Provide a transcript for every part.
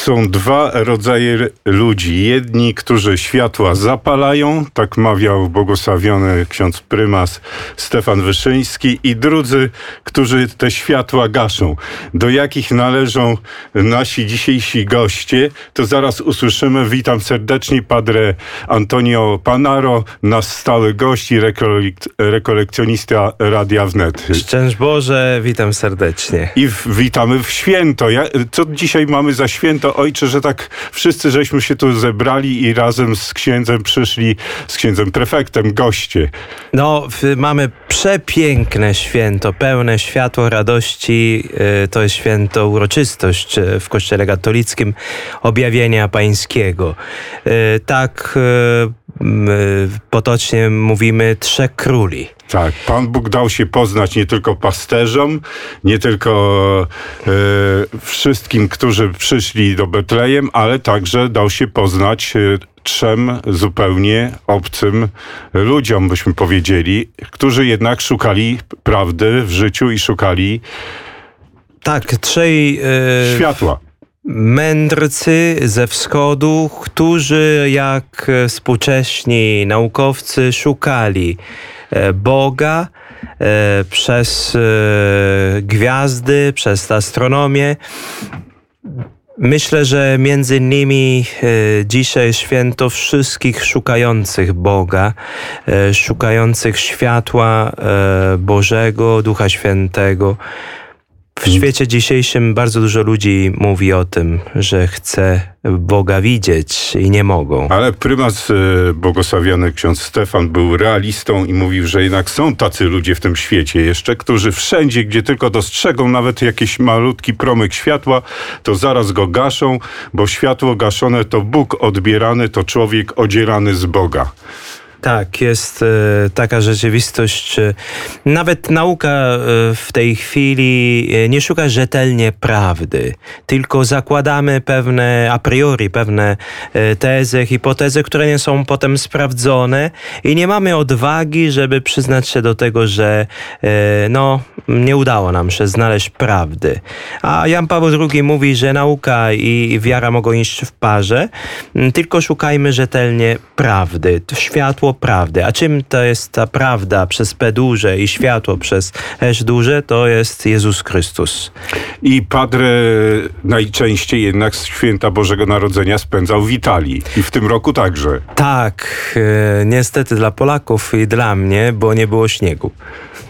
są dwa rodzaje ludzi. Jedni, którzy światła zapalają, tak mawiał błogosławiony ksiądz prymas Stefan Wyszyński, i drudzy, którzy te światła gaszą. Do jakich należą nasi dzisiejsi goście, to zaraz usłyszymy. Witam serdecznie Padre Antonio Panaro, nasz stały gość i rekolek rekolekcjonista Radia Wnet. Szczęść Boże, witam serdecznie. I w, witamy w święto. Ja, co dzisiaj mamy za święto, ojcze, że tak wszyscy żeśmy się tu zebrali i razem z księdzem przyszli, z księdzem prefektem, goście. No, mamy przepiękne święto, pełne światło radości. Y, to jest święto, uroczystość w Kościele katolickim objawienia pańskiego. Y, tak y, potocznie mówimy trzech króli. Tak, Pan Bóg dał się poznać nie tylko pasterzom, nie tylko e, wszystkim, którzy przyszli do Betlejem, ale także dał się poznać e, trzem zupełnie obcym ludziom, byśmy powiedzieli, którzy jednak szukali prawdy w życiu i szukali tak, trzej e, światła mędrcy ze wschodu, którzy jak współcześni naukowcy szukali E, Boga e, przez e, gwiazdy, przez astronomię. Myślę, że między innymi dzisiaj święto wszystkich szukających Boga, szukających światła Bożego, Ducha Świętego. W świecie dzisiejszym bardzo dużo ludzi mówi o tym, że chce Boga widzieć i nie mogą. Ale prymas e, błogosławiony ksiądz Stefan był realistą i mówił, że jednak są tacy ludzie w tym świecie jeszcze, którzy wszędzie, gdzie tylko dostrzegą nawet jakiś malutki promyk światła, to zaraz go gaszą, bo światło gaszone to Bóg odbierany, to człowiek odzierany z Boga. Tak, jest e, taka rzeczywistość. E, nawet nauka e, w tej chwili nie szuka rzetelnie prawdy, tylko zakładamy pewne a priori, pewne tezy, hipotezy, które nie są potem sprawdzone i nie mamy odwagi, żeby przyznać się do tego, że no, nie udało nam się znaleźć prawdy. A Jan Paweł II mówi, że nauka i wiara mogą iść w parze, tylko szukajmy rzetelnie prawdy. To światło prawdy. A czym to jest ta prawda przez P duże i światło przez S duże? To jest Jezus Chrystus. I Padre najczęściej jednak święta Bożego Narodzenia spędzał w Italii. I w tym roku także. Tak, e, niestety dla Polaków i dla mnie, bo nie było śniegu.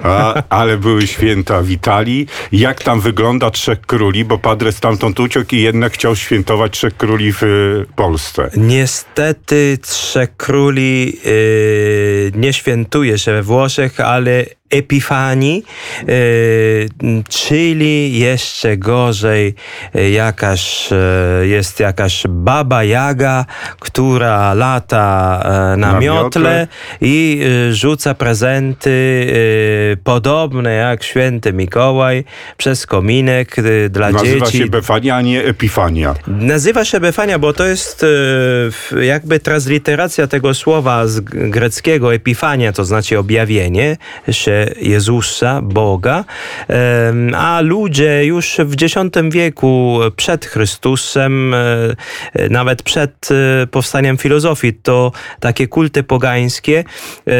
A, ale były święta w Italii. Jak tam wygląda Trzech Króli? Bo Padre stamtąd uciekł i jednak chciał świętować Trzech Króli w y, Polsce. Niestety Trzech Króli y, nie świętuje się we Włoszech, ale Epifanii, e, czyli jeszcze gorzej e, jakaś, e, jest jakaś baba Jaga, która lata na, na miotle i rzuca prezenty podobne jak święty Mikołaj przez kominek dla Nazywa dzieci. Nazywa się Befania, a nie Epifania. Nazywa się Befania, bo to jest jakby transliteracja tego słowa z greckiego Epifania, to znaczy objawienie się Jezusa, Boga, a ludzie już w X wieku przed Chrystusem, e, nawet przed e, powstaniem filozofii, to takie kulty pogańskie e,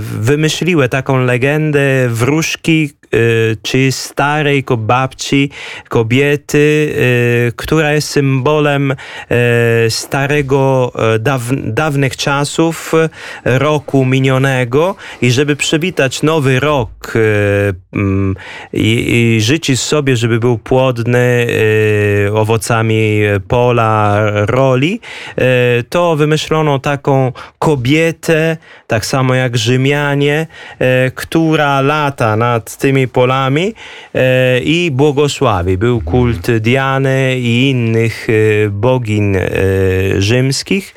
wymyśliły taką legendę wróżki, czy starej babci, kobiety, y, która jest symbolem y, starego, daw, dawnych czasów, roku minionego i żeby przywitać nowy rok mm, i, i życzyć sobie, żeby był płodny owocami pola, roli, to wymyślono taką kobietę, tak samo jak Rzymianie, która lata nad tymi polami e, i błogosławi. Był kult Diany i innych e, bogin e, rzymskich.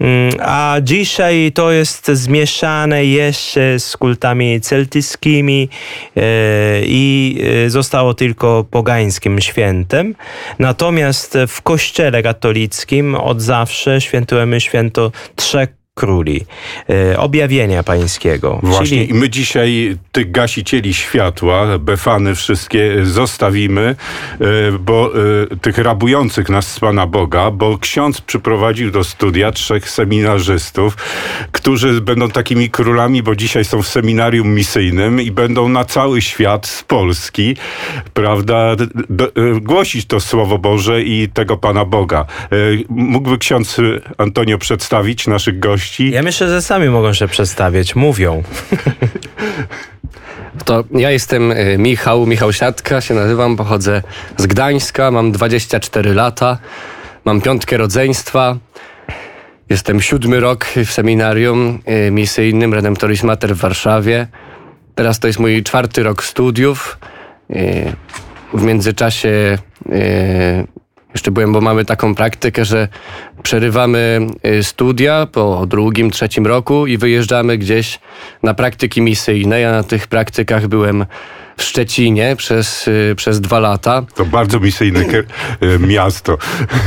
Mm, a dzisiaj to jest zmieszane jeszcze z kultami celtyckimi i zostało tylko pogańskim świętem. Natomiast w kościele katolickim od zawsze świętujemy święto trzech króli, e, objawienia pańskiego. Właśnie Czyli i my dzisiaj tych gasicieli światła, befany wszystkie zostawimy, e, bo e, tych rabujących nas z Pana Boga, bo ksiądz przyprowadził do studia trzech seminarzystów, którzy będą takimi królami, bo dzisiaj są w seminarium misyjnym i będą na cały świat z Polski, prawda, głosić to Słowo Boże i tego Pana Boga. Mógłby ksiądz Antonio przedstawić naszych gości? Ja myślę, że sami mogą się przedstawić, mówią. To ja jestem y, Michał, Michał Siatka się nazywam, pochodzę z Gdańska, mam 24 lata, mam piątkę rodzeństwa, jestem siódmy rok w seminarium y, misyjnym Redemptoris Mater w Warszawie. Teraz to jest mój czwarty rok studiów. Y, W międzyczasie jeszcze byłem, bo mamy taką praktykę, że przerywamy y, studia po drugim, trzecim roku i wyjeżdżamy gdzieś na praktyki misyjne. Ja na tych praktykach byłem w Szczecinie przez, y, przez dwa lata. To bardzo misyjne e, miasto.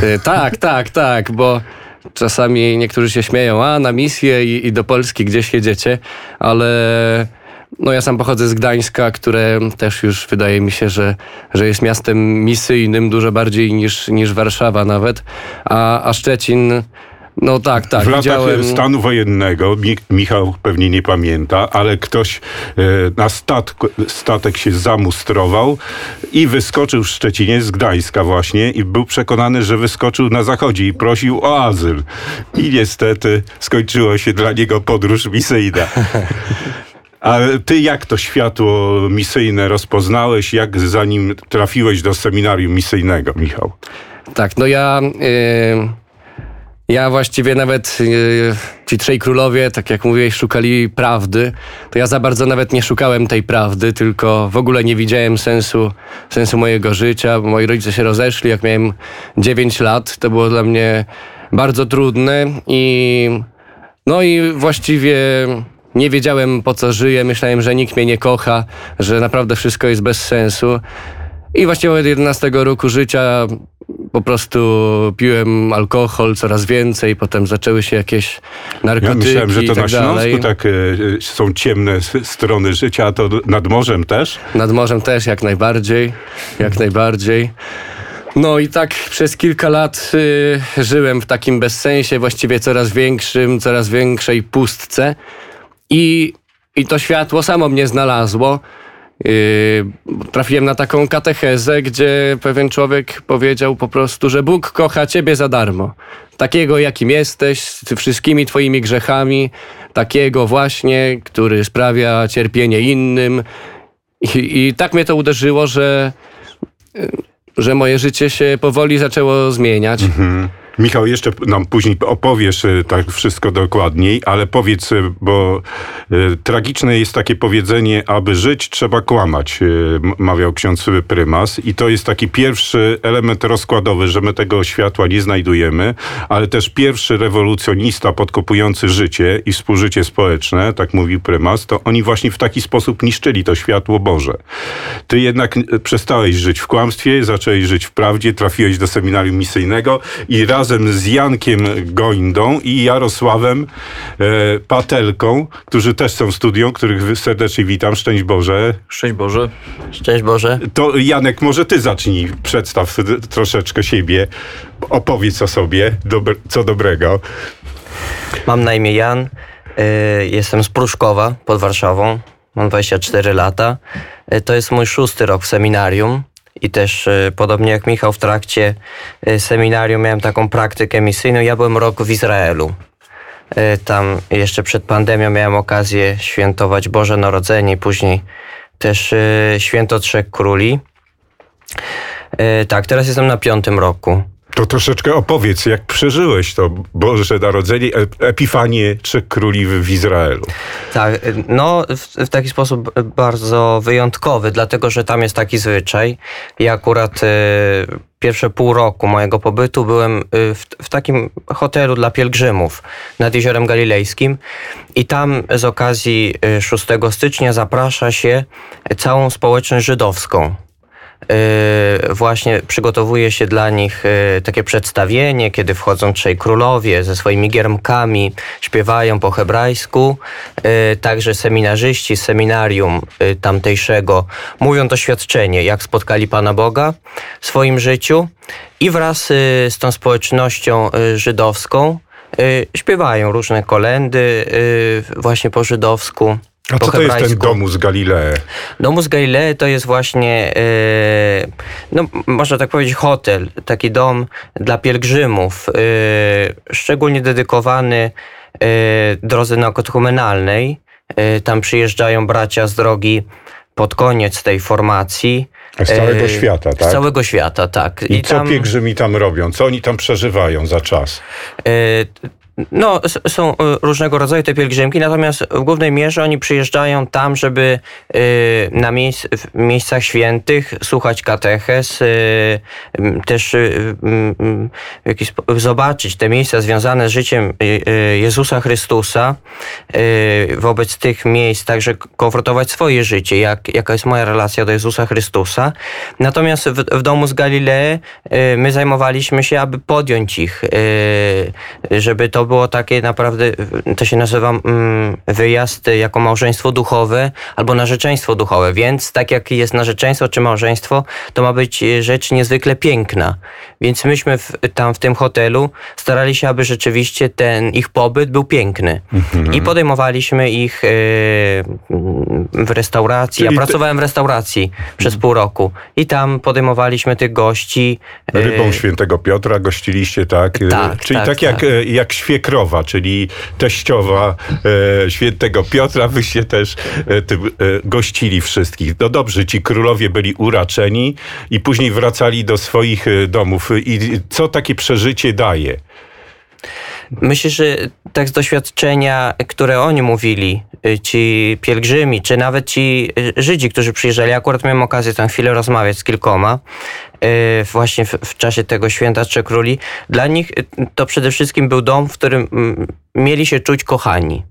Y, Tak, tak, tak, bo czasami niektórzy się śmieją, a na misję i, i do Polski gdzieś jedziecie, ale no ja sam pochodzę z Gdańska, które też już wydaje mi się, że, że jest miastem misyjnym dużo bardziej niż, niż Warszawa nawet, a, a Szczecin, no tak, tak, w latach widziałem... stanu wojennego, Mi- Michał pewnie nie pamięta, ale ktoś e, na statku, statek się zamustrował i wyskoczył w Szczecinie z Gdańska właśnie i był przekonany, że wyskoczył na zachodzie i prosił o azyl. I niestety skończyła się dla niego podróż misyjna. Ale ty jak to światło misyjne rozpoznałeś? Jak zanim trafiłeś do seminarium misyjnego, Michał? Tak, no ja. y, ja właściwie nawet y, ci trzej królowie, tak jak mówiłeś, szukali prawdy. To ja za bardzo nawet nie szukałem tej prawdy, tylko w ogóle nie widziałem sensu, sensu mojego życia. Moi rodzice się rozeszli, jak miałem 9 lat. To było dla mnie bardzo trudne i no i właściwie nie wiedziałem po co żyję. Myślałem, że nikt mnie nie kocha, że naprawdę wszystko jest bez sensu. I właściwie od 11 roku życia po prostu piłem alkohol coraz więcej, potem zaczęły się jakieś narkotyki Ja myślałem, że to tak na Śląsku tak e, e, są ciemne strony życia, a to nad morzem też? Nad morzem też jak najbardziej, jak najbardziej. No i tak przez kilka lat y, żyłem w takim bezsensie, właściwie coraz większym, coraz większej pustce. I, i to światło samo mnie znalazło. Yy, trafiłem na taką katechezę, gdzie pewien człowiek powiedział po prostu, że Bóg kocha ciebie za darmo. Takiego, jakim jesteś, z wszystkimi twoimi grzechami, takiego właśnie, który sprawia cierpienie innym. I, i tak mnie to uderzyło, że, yy, że moje życie się powoli zaczęło zmieniać. Michał, jeszcze nam później opowiesz e, tak wszystko dokładniej, ale powiedz, e, bo e, tragiczne jest takie powiedzenie, aby żyć trzeba kłamać, mawiał ksiądz prymas i to jest taki pierwszy element rozkładowy, że my tego światła nie znajdujemy, ale też pierwszy rewolucjonista podkopujący życie i współżycie społeczne, tak mówił prymas, to oni właśnie w taki sposób niszczyli to światło Boże. Ty jednak przestałeś żyć w kłamstwie, zacząłeś żyć w prawdzie, trafiłeś do seminarium misyjnego i razem z Jankiem Goindą i Jarosławem e, Patelką, którzy też są w studium, których serdecznie witam. Szczęść Boże. Szczęść Boże. Szczęść Boże. To Janek, może ty zacznij, przedstaw troszeczkę siebie, opowiedz o sobie, dobre, co dobrego. Mam na imię Jan. y, Jestem z Pruszkowa pod Warszawą. Mam 24 lata. Y, To jest mój szósty rok w seminarium. I też y, podobnie jak Michał w trakcie y, seminarium miałem taką praktykę misyjną. Ja byłem rok w Izraelu. Y, Tam jeszcze przed pandemią miałem okazję świętować Boże Narodzenie, później też święto Trzech Króli. Tak, teraz jestem na piątym roku. To troszeczkę opowiedz, jak przeżyłeś to Boże Narodzenie, e- Epifanię Trzech Króli w, Izraelu. Tak, no w, w taki sposób bardzo wyjątkowy, dlatego że tam jest taki zwyczaj. Ja akurat e, pierwsze pół roku mojego pobytu byłem e, w, w takim hotelu dla pielgrzymów nad Jeziorem Galilejskim i tam z okazji e, 6 stycznia zaprasza się całą społeczność żydowską właśnie przygotowuje się dla nich e, takie przedstawienie, kiedy wchodzą trzej królowie ze swoimi giermkami, śpiewają po hebrajsku. E, Także seminarzyści z seminarium e, tamtejszego mówią doświadczenie, jak spotkali Pana Boga w swoim życiu i wraz e, z tą społecznością e, żydowską e, śpiewają różne kolendy e, właśnie po żydowsku. A co to jest ten domus Galilei? Domus Galilei to jest właśnie, e, no można tak powiedzieć, hotel, taki dom dla pielgrzymów, e, szczególnie dedykowany e, drodze naukotchumenalnej. E, tam przyjeżdżają bracia z drogi pod koniec tej formacji. Z całego E, świata, Z tak? całego świata, tak. I, co pielgrzymi tam robią? Co oni tam przeżywają za czas? E, No, są e, różnego rodzaju te pielgrzymki, natomiast w głównej mierze oni przyjeżdżają tam, żeby e, na miejsc, w miejscach świętych słuchać katechez, e, też zobaczyć te miejsca związane z życiem Jezusa Chrystusa, wobec tych miejsc także konfrontować swoje życie, jak, jaka jest moja relacja do Jezusa Chrystusa. Natomiast w, w domu z Galilei my zajmowaliśmy się, aby podjąć ich, żeby to było takie naprawdę, to się nazywa mm, wyjazd jako małżeństwo duchowe albo narzeczeństwo duchowe, więc tak jak jest narzeczeństwo czy małżeństwo, to ma być e, rzecz niezwykle piękna. Więc myśmy w, tam w tym hotelu starali się, aby rzeczywiście ten ich pobyt był piękny. I podejmowaliśmy ich e, w restauracji. Czyli ja pracowałem w restauracji przez pół roku i tam podejmowaliśmy tych gości. e, Rybą świętego Piotra gościliście, tak? Tak, czyli tak, tak, jak, tak. jak świekrowa, czyli teściowa e, świętego Piotra, wyście też e, tym, e, gościli wszystkich. No dobrze, ci królowie byli uraczeni i później wracali do swoich e, domów. I co takie przeżycie daje? Myślę, że tak z doświadczenia, które oni mówili, y, ci pielgrzymi, czy nawet ci y, Żydzi, którzy przyjeżdżali, akurat miałem okazję tam chwilę rozmawiać z kilkoma, y, właśnie w, w czasie tego święta Trzech Króli, dla nich to przede wszystkim był dom, w którym mm, mieli się czuć kochani.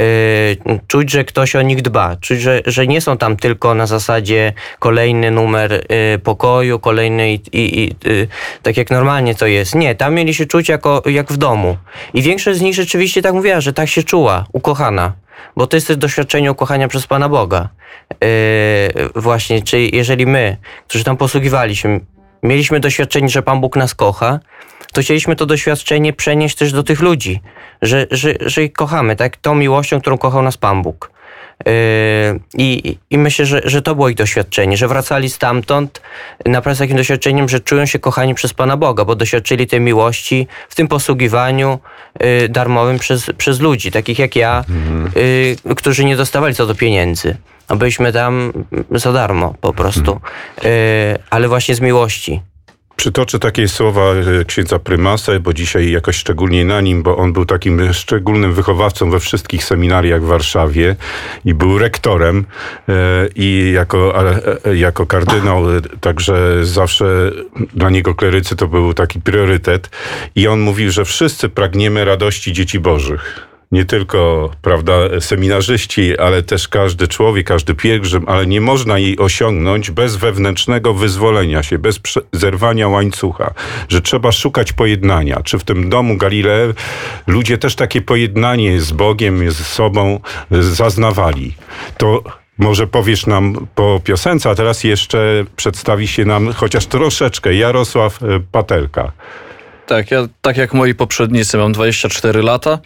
Y, czuć, że ktoś o nich dba, czuć, że, że nie są tam tylko na zasadzie kolejny numer y, pokoju, kolejny i, i, i y, tak jak normalnie to jest. Nie, tam mieli się czuć jako, jak w domu. I większość z nich rzeczywiście tak mówiła, że tak się czuła, ukochana. Bo to jest też doświadczenie ukochania przez Pana Boga. Yy, właśnie, czy jeżeli my, którzy tam posługiwaliśmy, mieliśmy doświadczenie, że Pan Bóg nas kocha, to chcieliśmy to doświadczenie przenieść też do tych ludzi, że, że, że ich kochamy, tak? Tą miłością, którą kochał nas Pan Bóg. Yy, I, I myślę, że, że to było ich doświadczenie, że wracali stamtąd naprawdę z takim doświadczeniem, że czują się kochani przez Pana Boga, bo doświadczyli tej miłości w tym posługiwaniu yy, darmowym przez, przez ludzi, takich jak ja, yy, którzy nie dostawali co do pieniędzy. A byliśmy tam za darmo po prostu, yy, ale właśnie z miłości. Przytoczę takie słowa e, księdza prymasa, bo dzisiaj jakoś szczególnie na nim, bo on był takim szczególnym wychowawcą we wszystkich seminariach w Warszawie i był rektorem e, i jako, e, jako kardynał, także zawsze dla niego klerycy to był taki priorytet. I on mówił, że wszyscy pragniemy radości dzieci bożych nie tylko, prawda, seminarzyści, ale też każdy człowiek, każdy pielgrzym, ale nie można jej osiągnąć bez wewnętrznego wyzwolenia się, bez zerwania łańcucha, że trzeba szukać pojednania. Czy w tym domu Galilei ludzie też takie pojednanie z Bogiem, z sobą e, zaznawali. To może powiesz nam po piosence, a teraz jeszcze przedstawi się nam chociaż troszeczkę Jarosław e, Patelka. Tak, ja tak jak moi poprzednicy mam 24 lata.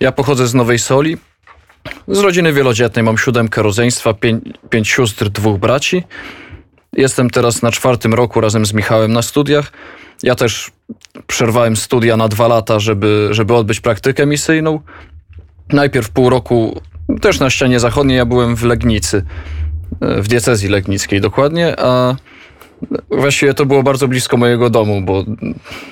Ja pochodzę z Nowej Soli. Z rodziny wielodzietnej mam siódemkę rodzeństwa, pięć, sióstr, dwóch braci. Jestem teraz na czwartym roku razem z Michałem na studiach. Ja też przerwałem studia na dwa lata, żeby, żeby odbyć praktykę misyjną. Najpierw pół roku też na ścianie zachodniej, ja byłem w Legnicy, w diecezji legnickiej dokładnie, a właściwie to było bardzo blisko mojego domu, bo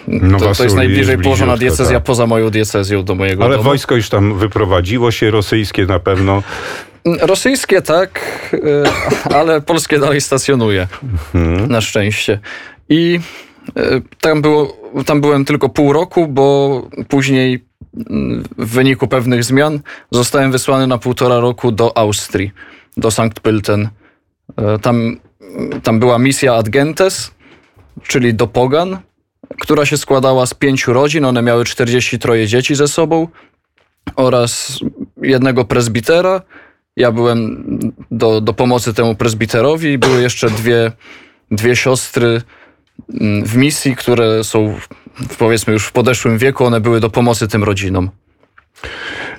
No to, to jest najbliżej położona diecezja tak. poza moją diecezją do mojego Ale domu. wojsko już tam wyprowadziło się, rosyjskie na pewno. Rosyjskie tak, e, ale polskie dalej stacjonuje. Mhm. Na szczęście. I e, tam, było, tam byłem tylko pół roku, bo później w wyniku pewnych zmian zostałem wysłany na półtora roku do Austrii, do Sankt Pölten. E, Tam tam była misja Ad Gentes, czyli do Pogan, która się składała z pięciu rodzin. One miały 43 dzieci ze sobą oraz jednego prezbitera. Ja byłem do, do pomocy temu prezbiterowi. Były jeszcze dwie, dwie siostry mm, w misji, które są w- powiedzmy już w podeszłym wieku. One były do pomocy tym rodzinom.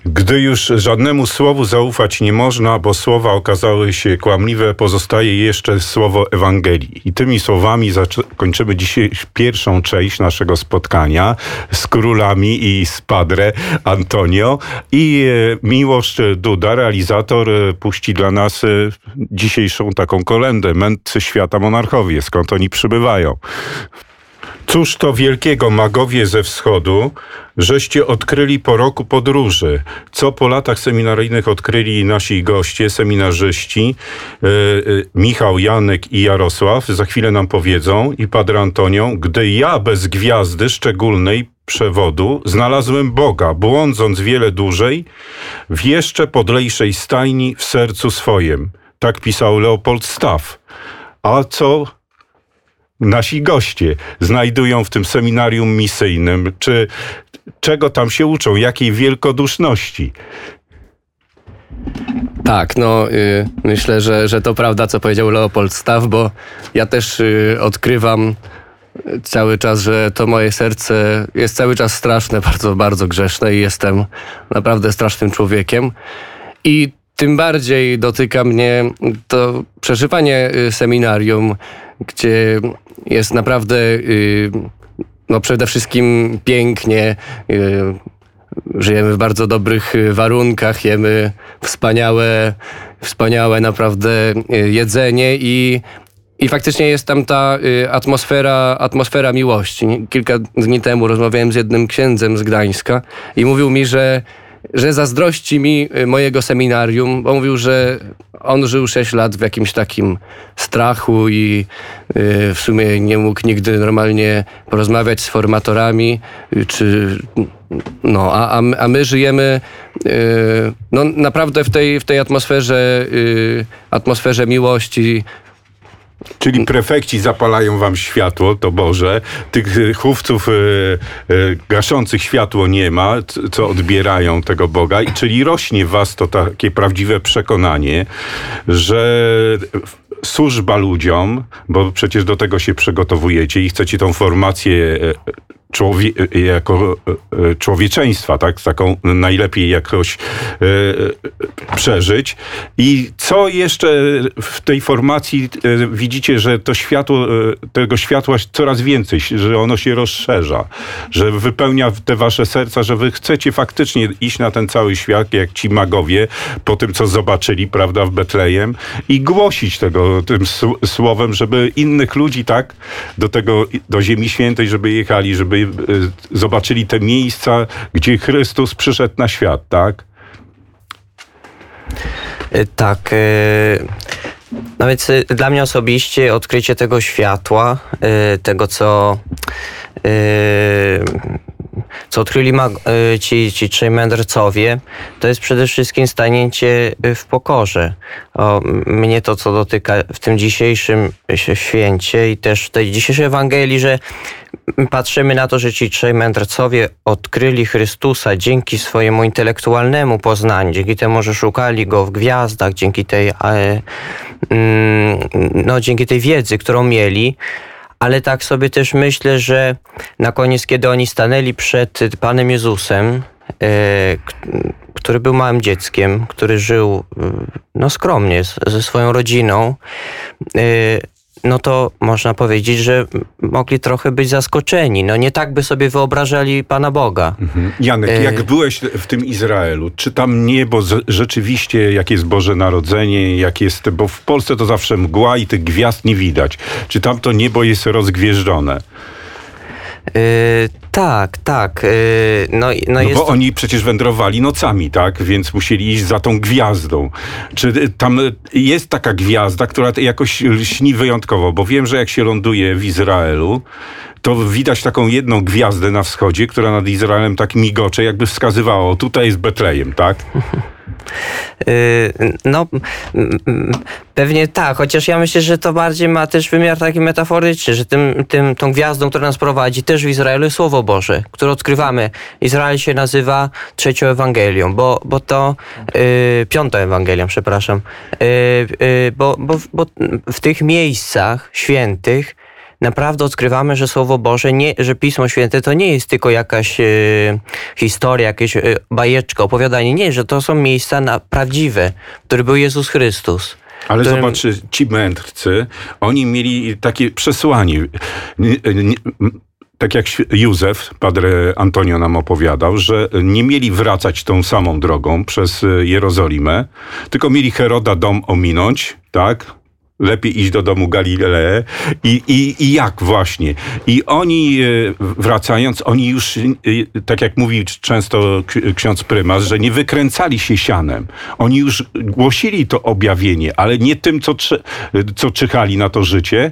Gdy już żadnemu słowu zaufać nie można, bo słowa okazały się kłamliwe, pozostaje jeszcze słowo Ewangelii. I tymi słowami kończymy dzisiaj pierwszą część naszego spotkania z królami i z Padre Antonio. I e, Miłosz Duda, realizator, e, puści dla nas e, dzisiejszą taką kolendę. Mędrcy świata monarchowie, skąd oni przybywają. Cóż to wielkiego magowie ze wschodu, żeście odkryli po roku podróży? Co po latach seminaryjnych odkryli nasi goście, seminarzyści, e, e, Michał, Janek i Jarosław, za chwilę nam powiedzą, i Padre Antonią, gdy ja bez gwiazdy szczególnej przewodu znalazłem Boga, błądząc wiele dłużej, w jeszcze podlejszej stajni w sercu swojem. Tak pisał Leopold Staff. A co nasi goście znajdują w tym seminarium misyjnym? Czy czego tam się uczą? Jakiej wielkoduszności? Tak, no y, myślę, że, że to prawda, co powiedział Leopold Staff, bo ja też y, odkrywam cały czas, że to moje serce jest cały czas straszne, bardzo, bardzo grzeszne i jestem naprawdę strasznym człowiekiem. I tym bardziej dotyka mnie to przeżywanie y, seminarium, gdzie jest naprawdę y, no przede wszystkim pięknie. y, Żyjemy w bardzo dobrych y, warunkach, jemy wspaniałe, wspaniałe naprawdę jedzenie i, i faktycznie jest tam ta atmosfera, atmosfera miłości. Kilka dni temu rozmawiałem z jednym księdzem z Gdańska i mówił mi, że, że zazdrości mi y, mojego seminarium, bo mówił, że on żył 6 lat w jakimś takim strachu i y, w sumie nie mógł nigdy normalnie porozmawiać z formatorami, y, czy no, a, a, my- żyjemy no, naprawdę w tej, w tej atmosferze, atmosferze miłości. Czyli prefekci zapalają wam światło, to Boże. Tych y, chówców y, y, gaszących światło nie ma, co odbierają tego Boga. I czyli rośnie w was to takie prawdziwe przekonanie, że służba ludziom, bo przecież do tego się przygotowujecie i chcecie tą formację e, człowie, jako e, e, człowieczeństwa, tak? Taką najlepiej jakoś e, przeżyć. I co jeszcze w tej formacji widzicie, że to światło, tego światła coraz więcej, że ono się rozszerza, że wypełnia te wasze serca, że wy chcecie faktycznie iść na ten cały świat, jak ci magowie, po tym, co zobaczyli, prawda, w Betlejem i głosić tego tym słowem, żeby innych ludzi, tak, do tego, do Ziemi Świętej, żeby jechali, żeby zobaczyli te miejsca, gdzie Chrystus przyszedł na świat, tak? Y, Tak. y, No więc y, dla mnie osobiście odkrycie tego światła, y, tego co, y, co odkryli y, ci, ci trzej mędrcowie, to jest przede wszystkim stanięcie y, w pokorze. O, mnie to, co dotyka w tym dzisiejszym się- święcie i też w tej dzisiejszej Ewangelii, że patrzymy na to, że ci trzej mędrcowie odkryli Chrystusa dzięki swojemu intelektualnemu poznaniu, dzięki temu, że szukali go w gwiazdach, dzięki tej, e, no, dzięki tej wiedzy, którą mieli. Ale tak sobie też myślę, że na koniec, kiedy oni stanęli przed Panem Jezusem, e, który był małym dzieckiem, który żył e, no, skromnie ze swoją rodziną, e, no to można powiedzieć, że mogli trochę być zaskoczeni. No nie tak by sobie wyobrażali Pana Boga. Janek, E, jak byłeś w tym Izraelu, czy tam niebo rzeczywiście, jak jest Boże Narodzenie, jak jest, bo w Polsce to zawsze mgła i tych gwiazd nie widać. Czy tam to niebo jest rozgwieżdżone? E, tak, tak. e, no, no, No bo oni przecież wędrowali nocami, tak? Więc musieli iść za tą gwiazdą. Czy y, tam jest taka gwiazda, która jakoś lśni wyjątkowo? Bo wiem, że jak się ląduje w Izraelu, to widać taką jedną gwiazdę na wschodzie, która nad Izraelem tak migocze, jakby wskazywała, tutaj jest Betlejem, tak? Y, No, pewnie tak, chociaż ja myślę, że to bardziej ma też wymiar taki metaforyczny, że tym, tym, tą gwiazdą, która nas prowadzi też w Izraelu Słowo Boże, które odkrywamy. Izrael się nazywa trzecią Ewangelią, bo, bo to y, piątą Ewangelią, przepraszam, y, y, bo, bo, bo w tych miejscach świętych naprawdę odkrywamy, że Słowo Boże, nie, że Pismo Święte to nie jest tylko jakaś e, historia, jakieś e, bajeczka, opowiadanie. Nie, że to są miejsca na, prawdziwe, w których był Jezus Chrystus. Ale którym- zobacz, ci mędrcy, oni mieli takie przesłanie. Nie, nie, tak jak Józef, padre Antonio nam opowiadał, że nie mieli wracać tą samą drogą przez e, Jerozolimę, tylko mieli Heroda dom ominąć, tak? Lepiej iść do domu Galileę. I, i, I jak właśnie? I oni e, wracając, oni już, e, tak jak mówi często ksiądz prymas, że nie wykręcali się sianem. Oni już głosili to objawienie, ale nie tym, co, co czyhali na to życie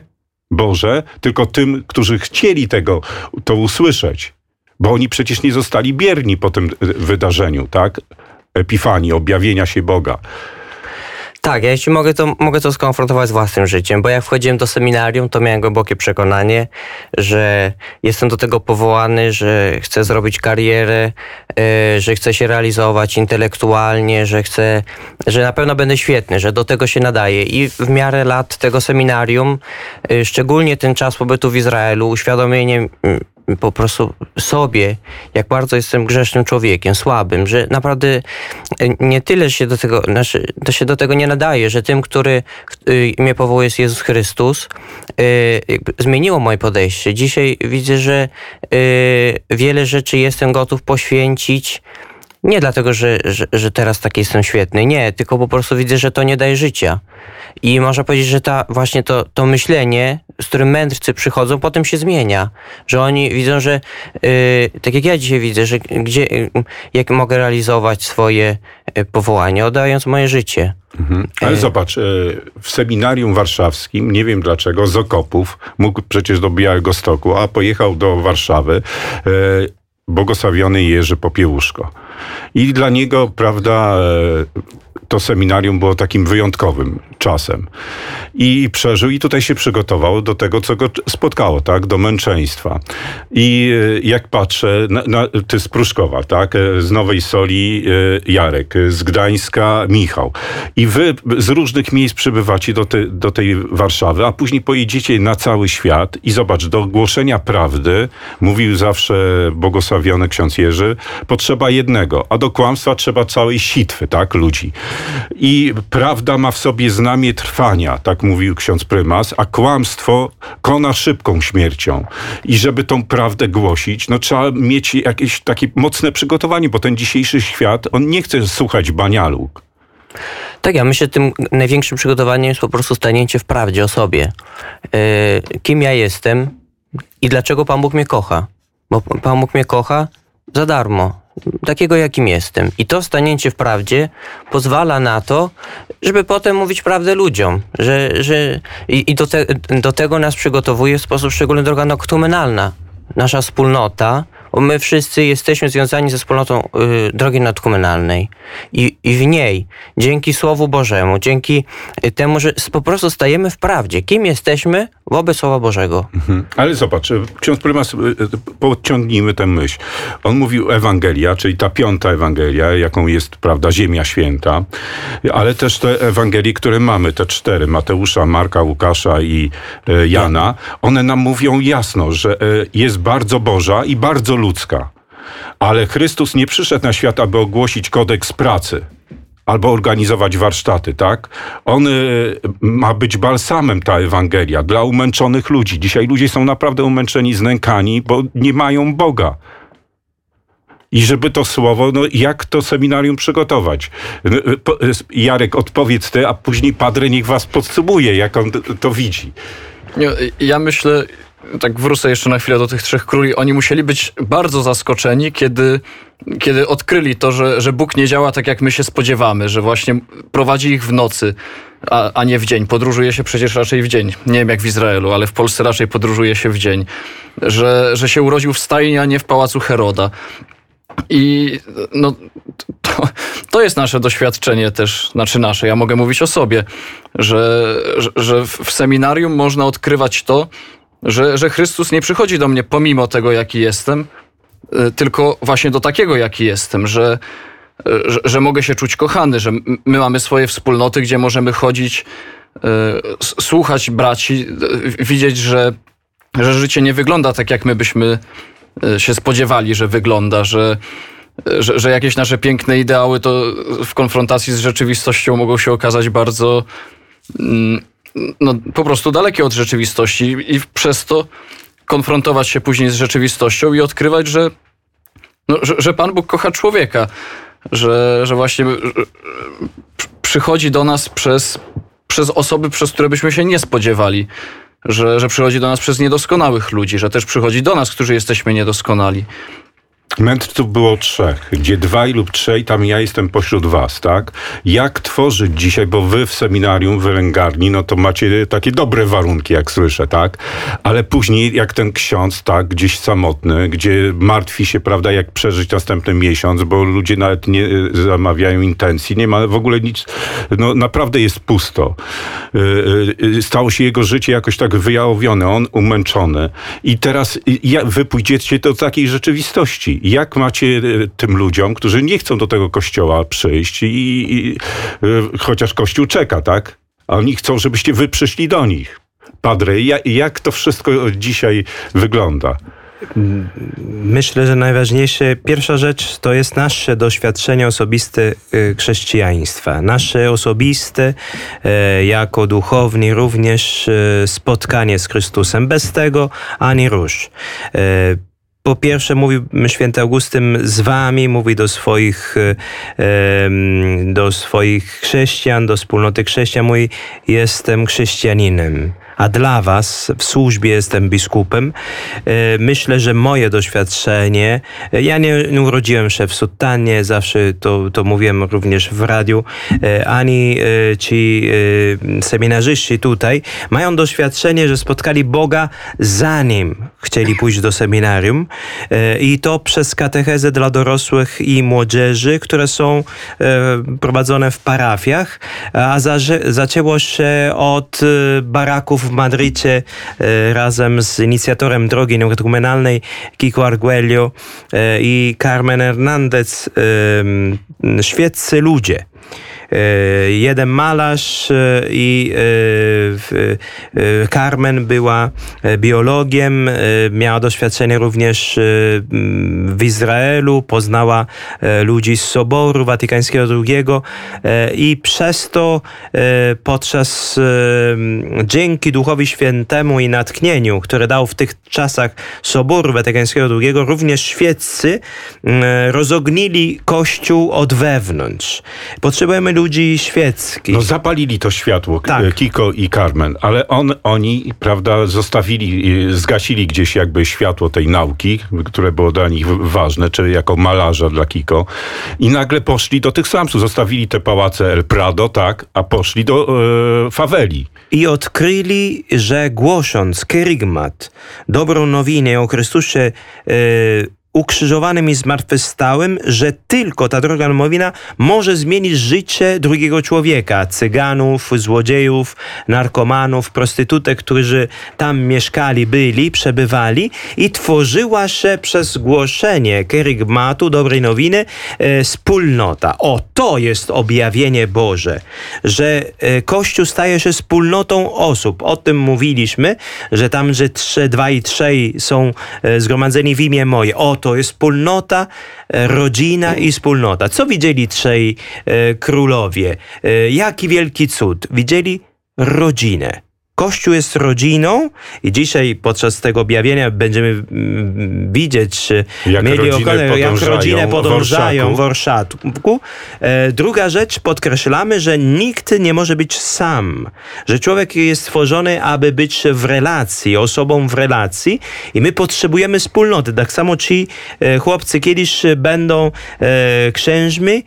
Boże, tylko tym, którzy chcieli tego, to usłyszeć. Bo oni przecież nie zostali bierni po tym e, wydarzeniu, tak? Epifanii, objawienia się Boga. Tak, ja jeśli mogę to, mogę to skonfrontować z własnym życiem, bo jak wchodziłem do seminarium, to miałem głębokie przekonanie, że jestem do tego powołany, że chcę zrobić karierę, e, że chcę się realizować intelektualnie, że chcę, że na pewno będę świetny, że do tego się nadaje. I w miarę lat tego seminarium, e, szczególnie ten czas pobytu w Izraelu, uświadomienie po prostu sobie, jak bardzo jestem grzesznym człowiekiem, słabym, że naprawdę y, nie tyle się do tego, znaczy, to się do tego nie nadaje, że tym, który y, mnie powołuje jest Jezus Chrystus, jakby zmieniło moje podejście. Dzisiaj widzę, że y, wiele rzeczy jestem gotów poświęcić nie dlatego, że, że, że teraz taki jestem świetny, nie, tylko po prostu widzę, że to nie daje życia. I można powiedzieć, że ta, właśnie to, to myślenie, z którym mędrcy przychodzą, potem się zmienia. Że oni widzą, że y, tak jak ja dzisiaj widzę, że gdzie, y, jak mogę realizować swoje y, powołanie, oddając moje życie. Mhm. Ale E. zobacz, e, w seminarium warszawskim, nie wiem dlaczego, z Okopów, mógł przecież do Białego Stoku, a pojechał do Warszawy e, błogosławiony Jerzy Popiełuszko. I dla niego, prawda, e, to seminarium było takim wyjątkowym czasem. I przeżył i tutaj się przygotował do tego, co go spotkało, tak, do męczeństwa. I e, jak patrzę, na, na, ty z Pruszkowa, tak, e, z Nowej Soli e, Jarek, z Gdańska Michał. I wy z różnych miejsc przybywacie do, te, do tej Warszawy, a później pojedziecie na cały świat i zobacz, do głoszenia prawdy, mówił zawsze błogosławiony ksiądz Jerzy, potrzeba jednego, a do kłamstwa trzeba całej sitwy, tak, ludzi. I prawda ma w sobie znamie trwania, tak mówił ksiądz prymas, a kłamstwo kona szybką śmiercią. I żeby tą prawdę głosić, no trzeba mieć jakieś takie mocne przygotowanie, bo ten dzisiejszy świat, on nie chce słuchać banialuk. Tak, ja myślę, że tym największym przygotowaniem jest po prostu stanięcie w prawdzie o sobie. Yy, kim ja jestem i dlaczego Pan Bóg mnie kocha. Bo Pan Bóg mnie kocha za darmo, takiego jakim jestem. I to stanięcie w prawdzie pozwala na to, żeby potem mówić prawdę ludziom. Że, że, I i do, te, do tego nas przygotowuje w sposób szczególny droga noktumenalna. Nasza wspólnota, my wszyscy jesteśmy związani ze wspólnotą y, drogi nadkumenalnej. I, I w niej, dzięki Słowu Bożemu, dzięki y, temu, że po prostu stajemy w prawdzie. Kim jesteśmy wobec Słowa Bożego. Mhm. Ale zobacz, e, ksiądz prymas, e, podciągnijmy tę myśl. On mówił Ewangelia, czyli ta piąta Ewangelia, jaką jest, prawda, Ziemia Święta, ale też te Ewangelie, które mamy, te cztery, Mateusza, Marka, Łukasza i Jana, one nam mówią jasno, że jest bardzo Boża i bardzo ludzka. Ale Chrystus nie przyszedł na świat, aby ogłosić kodeks pracy albo organizować warsztaty, tak? On y, ma być balsamem, ta Ewangelia, dla umęczonych ludzi. Dzisiaj ludzie są naprawdę umęczeni, znękani, bo nie mają Boga. I żeby to słowo, no jak to seminarium przygotować? Y, y, y, Jarek, odpowiedz ty, a później Padre niech was podsumuje, jak on to, widzi. Ja myślę, tak wrócę jeszcze na chwilę do tych trzech króli. Oni musieli być bardzo zaskoczeni, kiedy, kiedy odkryli to, że, że Bóg nie działa tak, jak my się spodziewamy, że właśnie prowadzi ich w nocy, a, a nie w dzień. Podróżuje się przecież raczej w dzień. Nie wiem jak w Izraelu, ale w Polsce raczej podróżuje się w dzień. Że, że się urodził w stajni, a nie w pałacu Heroda. I no, to, to jest nasze doświadczenie też, znaczy nasze, ja mogę mówić o sobie, że, że, w seminarium można odkrywać to, że, że Chrystus nie przychodzi do mnie pomimo tego, jaki jestem, y, tylko właśnie do takiego, jaki jestem, że, że, że mogę się czuć kochany, że my mamy swoje wspólnoty, gdzie możemy chodzić, y, słuchać braci, widzieć, że, że życie nie wygląda tak, jak my byśmy się spodziewali, że wygląda, że, że, że jakieś nasze piękne ideały to w konfrontacji z rzeczywistością mogą się okazać bardzo mm, no, po prostu dalekie od rzeczywistości i przez to konfrontować się później z rzeczywistością i odkrywać, że, no, że, że Pan Bóg kocha człowieka, że, że właśnie przychodzi do nas przez, przez osoby, przez które byśmy się nie spodziewali. Że, że przychodzi do nas przez niedoskonałych ludzi, że też przychodzi do nas, którzy jesteśmy niedoskonali. Mędrców było trzech, gdzie dwaj lub trzej, tam ja jestem pośród was, tak? Jak tworzyć dzisiaj, bo wy w seminarium, w wylęgarni, no to macie takie dobre warunki, jak słyszę, tak? Ale później, jak ten ksiądz, tak, gdzieś samotny, gdzie martwi się, prawda, jak przeżyć następny miesiąc, bo ludzie nawet nie e, zamawiają intencji, nie ma w ogóle nic, no naprawdę jest pusto. E, e, stało się jego życie jakoś tak wyjałowione, on umęczony. I teraz wy pójdziecie do takiej rzeczywistości jak macie e, tym ludziom, którzy nie chcą do tego kościoła przyjść, i, i e, chociaż kościół czeka, tak? A oni chcą, żebyście wy przyszli do nich. Padre, jak, to wszystko dzisiaj wygląda? Myślę, że najważniejsze, pierwsza rzecz to jest nasze doświadczenie osobiste e, chrześcijaństwa. Nasze osobiste, jako duchowni, również spotkanie z Chrystusem. Bez tego ani rusz po pierwsze mówi święty Augustyn z wami, mówi do swoich, do swoich chrześcijan, do wspólnoty chrześcijan, mówi jestem chrześcijaninem a dla Was w służbie jestem biskupem. E, myślę, że moje doświadczenie, e, ja nie, urodziłem się w sutannie, zawsze to, to mówiłem również w radiu, e, ani ci seminarzyści tutaj mają doświadczenie, że spotkali Boga zanim chcieli pójść do seminarium. I to przez katechezę dla dorosłych i młodzieży, które są prowadzone w parafiach, a zaczęło się od baraków w Madrycie e, razem z inicjatorem drogi neutrumenalnej Kiko Arguello e, i Carmen Hernandez e, świeccy ludzie. E, jeden malarz e, i e, Carmen była biologiem, miała doświadczenie również w Izraelu, poznała ludzi z Soboru Watykańskiego II i przez to podczas dzięki Duchowi Świętemu i natchnieniu, które dał w tych czasach Soboru Watykańskiego II, również świeccy rozognili Kościół od wewnątrz. Potrzebujemy ludzi ludzi świeckich. No zapalili to światło, tak. Kiko i Carmen, ale on, oni, prawda, zostawili, y, zgasili gdzieś jakby światło tej nauki, które było dla nich ważne, czy jako malarza dla Kiko i nagle poszli do tych Samsów, zostawili te pałace El Prado, tak, a poszli do e, faweli. I odkryli, że głosząc kerygmat, dobrą nowinę o Chrystusie e, ukrzyżowanym i zmartwychwstałym, że tylko ta droga domowina może zmienić życie drugiego człowieka, cyganów, złodziejów, narkomanów, prostytutek, którzy tam mieszkali, byli, przebywali i tworzyła się przez głoszenie kerygmatu, dobrej nowiny, e, wspólnota. O, to jest objawienie Boże, że e, Kościół staje się wspólnotą osób. O tym mówiliśmy, że tam, że trzy, dwa i trzej są e, zgromadzeni w imię moje. O, to jest wspólnota, e, rodzina i wspólnota. Co widzieli trzej e, królowie? E, jaki wielki cud? Widzieli rodzinę. Kościół jest rodziną i dzisiaj podczas tego objawienia będziemy mm, widzieć, jak mieli okazję, jak rodzinę podążają w Orszatku. E, druga rzecz, podkreślamy, że nikt nie może być sam, że człowiek jest stworzony, aby być w relacji, osobą w relacji i my potrzebujemy wspólnoty. Tak samo ci e, chłopcy kiedyś będą e, księżmi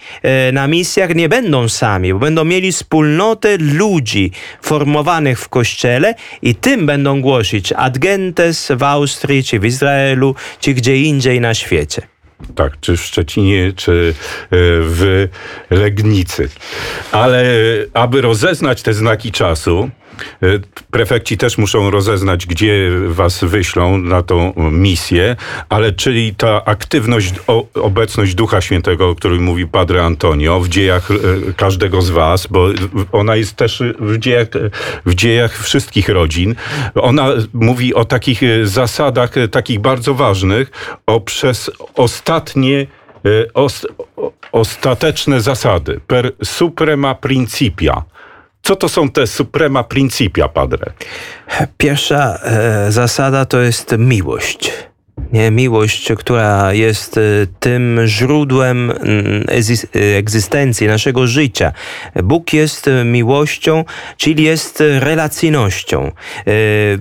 na misjach, nie będą sami, bo będą mieli wspólnotę ludzi formowanych w kościele, kościele i tym będą głosić ad gentes w Austrii, czy w Izraelu, czy gdzie indziej na świecie. Tak, czy w Szczecinie, czy e, w Legnicy. Ale e, aby rozeznać te znaki czasu, prefekci też muszą rozeznać, gdzie was wyślą na tą misję, ale czyli ta aktywność, obecność Ducha Świętego, o którym mówi Padre Antonio w dziejach e, każdego z was, bo ona jest też w dziejach, w dziejach wszystkich rodzin. Ona mówi o takich e, zasadach, e, takich bardzo ważnych, o przez ostatnie e, ostateczne zasady, per suprema principia. Co to są te suprema principia, padre? Pierwsza e, zasada to jest miłość. Nie, miłość, która jest e, tym źródłem mm, e, egzystencji naszego życia. Bóg jest miłością, czyli jest relacyjnością. E,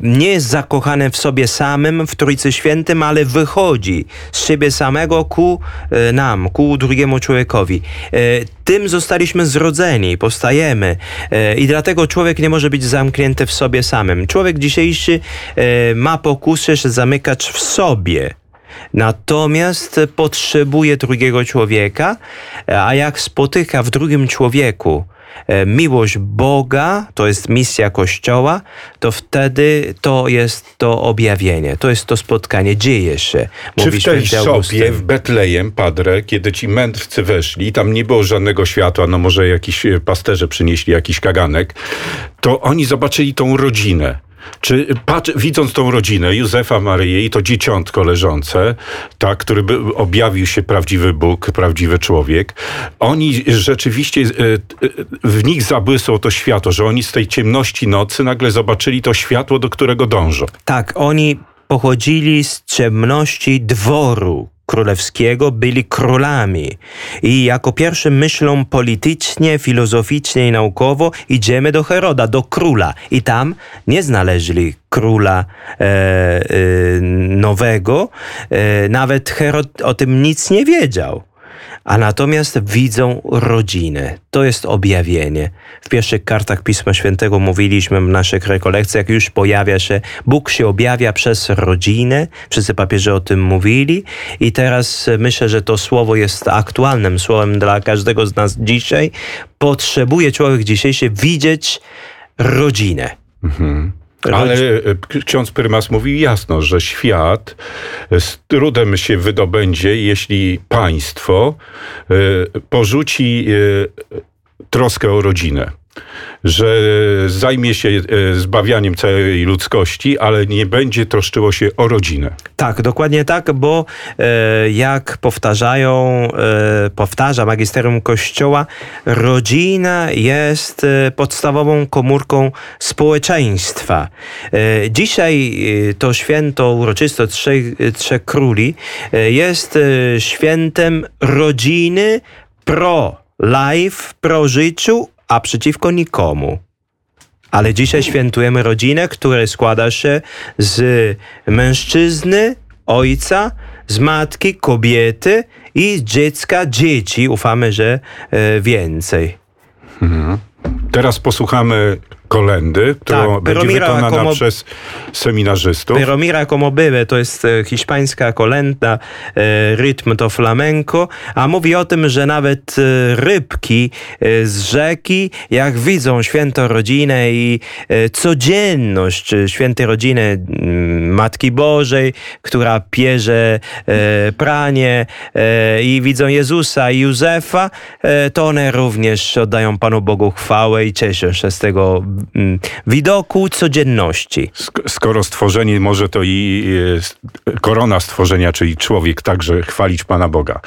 Nie jest zakochany w sobie samym, w Trójcy Świętym, ale wychodzi z siebie samego ku nam, ku drugiemu człowiekowi. Tym zostaliśmy zrodzeni, powstajemy e, i dlatego człowiek nie może być zamknięty w sobie samym. Człowiek dzisiejszy e, ma pokusę się zamykać w sobie. Natomiast potrzebuje drugiego człowieka, a jak spotyka w drugim człowieku miłość Boga, to jest misja Kościoła, to wtedy to jest to objawienie, to jest to spotkanie, dzieje się. Czy w tej szopie w Betlejem, padre, kiedy ci mędrcy weszli, tam nie było żadnego światła, no może jakiś e, pasterze przynieśli jakiś kaganek, to oni zobaczyli tą rodzinę. Czy patrz, widząc tą rodzinę, Józefa, Maryję i to dzieciątko leżące, tak, który by objawił się prawdziwy Bóg, prawdziwy człowiek, oni rzeczywiście, e, e, w nich zabłysło to światło, że oni z tej ciemności nocy nagle zobaczyli to światło, do którego dążą. Tak, oni pochodzili z ciemności dworu królewskiego, byli królami. I jako pierwszy myślą politycznie, filozoficznie i naukowo idziemy do Heroda, do króla. I tam nie znaleźli króla e, e, nowego. E, nawet Herod o tym nic nie wiedział a natomiast widzą rodzinę. To jest objawienie. W pierwszych kartach Pisma Świętego mówiliśmy w naszych rekolekcjach, już pojawia się, Bóg się objawia przez rodzinę, wszyscy papieże o tym mówili i teraz myślę, że to słowo jest aktualnym słowem dla każdego z nas dzisiaj. Potrzebuje człowiek dzisiejszy widzieć rodzinę. Ale e, ksiądz prymas mówi jasno, że świat z trudem się wydobędzie, jeśli państwo e, porzuci e, troskę o rodzinę. Że zajmie się e, zbawianiem całej ludzkości, ale nie będzie troszczyło się o rodzinę. Tak, dokładnie tak, bo e, jak powtarzają, e, powtarza magisterium Kościoła, rodzina jest podstawową komórką społeczeństwa. Dzisiaj to święto uroczyste Trzech, Trzech Króli jest świętem rodziny pro life, pro życiu, a przeciwko nikomu. Ale dzisiaj świętujemy rodzinę, która składa się z mężczyzny, ojca, z matki, kobiety i z dziecka, dzieci. Ufamy, że e, więcej. Teraz posłuchamy kolendy, którą Tak, będzie Peromira wykonana como- przez seminarzystów. Pero mira como bebe to jest e, hiszpańska kolenda, e, rytm to flamenco, a mówi o tym, że nawet e, rybki z rzeki, jak widzą świętą rodzinę i codzienność świętej rodziny mm, Matki Bożej, która pierze pranie i widzą Jezusa i Józefa, to one również oddają Panu Bogu chwałę i cieszą się z tego widoku codzienności. Sk- Skoro stworzenie może to i korona stworzenia, czyli człowiek, także chwalić Pana Boga.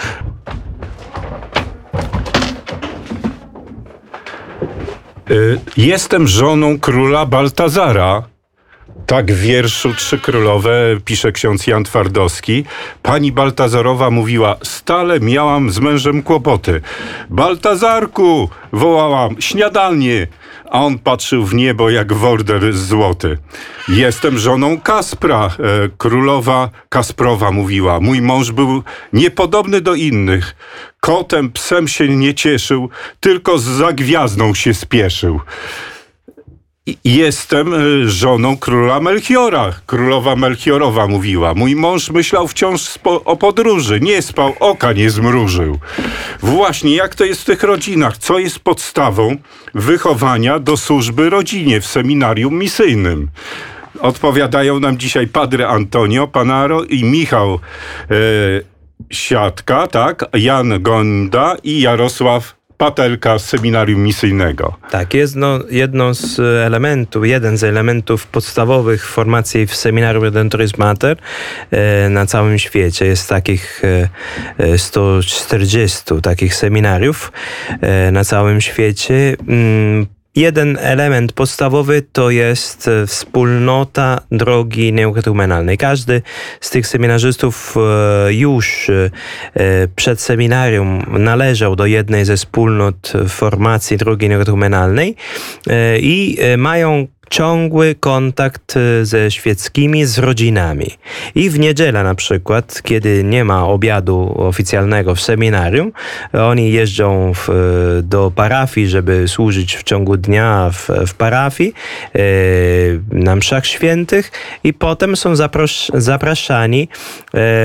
Y, Jestem żoną króla Baltazara. Tak w wierszu Trzy Królowe pisze ksiądz Jan Twardowski. Pani Baltazarowa mówiła, stale miałam z mężem kłopoty. Baltazarku, wołałam, śniadanie. A on patrzył w niebo jak worder złoty. Jestem żoną Kaspra, e, królowa Kasprowa mówiła. Mój mąż był niepodobny do innych. Kotem, psem się nie cieszył, tylko z zagwiazdą się spieszył. Jestem y, żoną króla Melchiora. Królowa Melchiorowa mówiła. Mój mąż myślał wciąż o podróży. Nie spał, oka nie zmrużył. Właśnie jak to jest w tych rodzinach? Co jest podstawą wychowania do służby rodzinie w seminarium misyjnym? Odpowiadają nam dzisiaj Padre Antonio Panaro i Michał e, Siatka, tak? Jan Gonda i Jarosław Patelka seminarium misyjnego. Tak, jest no, jedno z elementów, jeden z elementów podstawowych formacji w seminarium Redentoris Mater e, na całym świecie. Jest takich e, 140 takich seminariów e, na całym świecie. Jeden element podstawowy to jest e, wspólnota drogi neokatechumenalnej. Każdy z tych seminarzystów e, już e, przed seminarium należał do jednej ze wspólnot formacji drogi neokatechumenalnej i mają ciągły kontakt y, ze świeckimi, z rodzinami. I w niedzielę na przykład, kiedy nie ma obiadu oficjalnego w seminarium, oni jeżdżą w, y, do parafii, żeby służyć w ciągu dnia w, w parafii y, na mszach świętych i potem są zapros zapraszani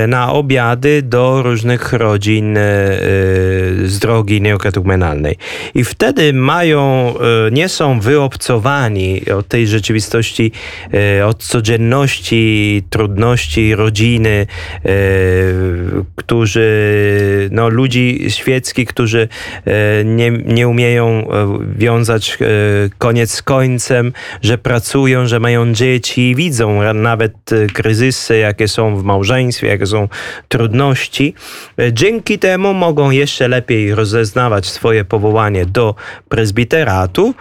na obiady do różnych rodzin z drogi neokatechumenalnej. I wtedy mają, nie są wyobcowani od tej rzeczywistości, e, od codzienności, trudności rodziny, e, którzy, no ludzi świeckich, którzy e, nie, nie umieją wiązać koniec z końcem, że pracują, że mają dzieci, widzą nawet kryzysy, jakie są w małżeństwie, jakie są trudności. Dzięki temu mogą jeszcze lepiej rozeznawać swoje powołanie do prezbiteratu,